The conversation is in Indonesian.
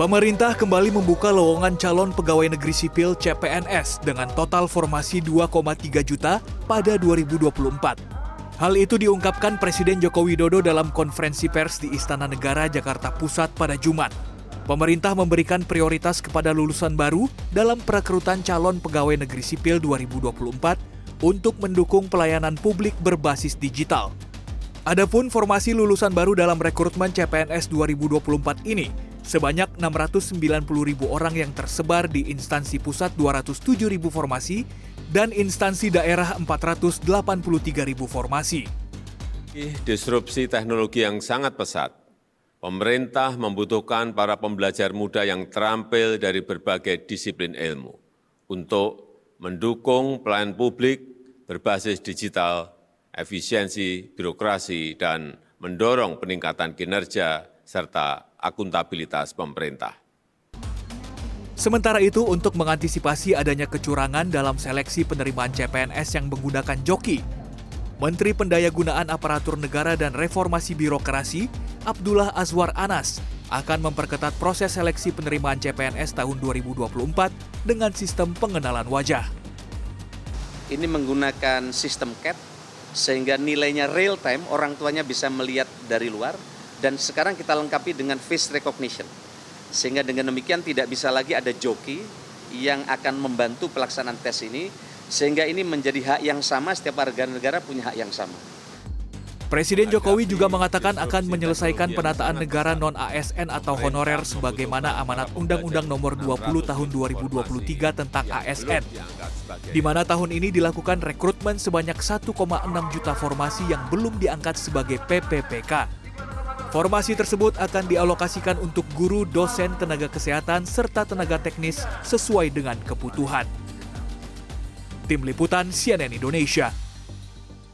Pemerintah kembali membuka lowongan calon pegawai negeri sipil CPNS dengan total formasi 2,3 juta pada 2024. Hal itu diungkapkan Presiden Joko Widodo dalam konferensi pers di Istana Negara Jakarta Pusat pada Jumat. Pemerintah memberikan prioritas kepada lulusan baru dalam perekrutan calon pegawai negeri sipil 2024 untuk mendukung pelayanan publik berbasis digital. Adapun formasi lulusan baru dalam rekrutmen CPNS 2024 ini sebanyak 690 ribu orang yang tersebar di instansi pusat 207 ribu formasi dan instansi daerah 483 ribu formasi. Disrupsi teknologi yang sangat pesat, pemerintah membutuhkan para pembelajar muda yang terampil dari berbagai disiplin ilmu untuk mendukung pelayanan publik berbasis digital, efisiensi birokrasi, dan mendorong peningkatan kinerja serta akuntabilitas pemerintah. Sementara itu, untuk mengantisipasi adanya kecurangan dalam seleksi penerimaan CPNS yang menggunakan joki, Menteri Pendayagunaan Aparatur Negara dan Reformasi Birokrasi, Abdullah Azwar Anas, akan memperketat proses seleksi penerimaan CPNS tahun 2024 dengan sistem pengenalan wajah ini menggunakan sistem CAT sehingga nilainya real time orang tuanya bisa melihat dari luar. Dan sekarang kita lengkapi dengan face recognition. Sehingga dengan demikian tidak bisa lagi ada joki yang akan membantu pelaksanaan tes ini. Sehingga ini menjadi hak yang sama setiap warga negara punya hak yang sama. Presiden Jokowi juga mengatakan akan menyelesaikan penataan negara non-ASN atau honorer sebagaimana amanat Undang-Undang Nomor 20 Tahun 2023 tentang ASN. Di mana tahun ini dilakukan rekrutmen sebanyak 1,6 juta formasi yang belum diangkat sebagai PPPK. Formasi tersebut akan dialokasikan untuk guru, dosen, tenaga kesehatan, serta tenaga teknis sesuai dengan kebutuhan. Tim Liputan CNN Indonesia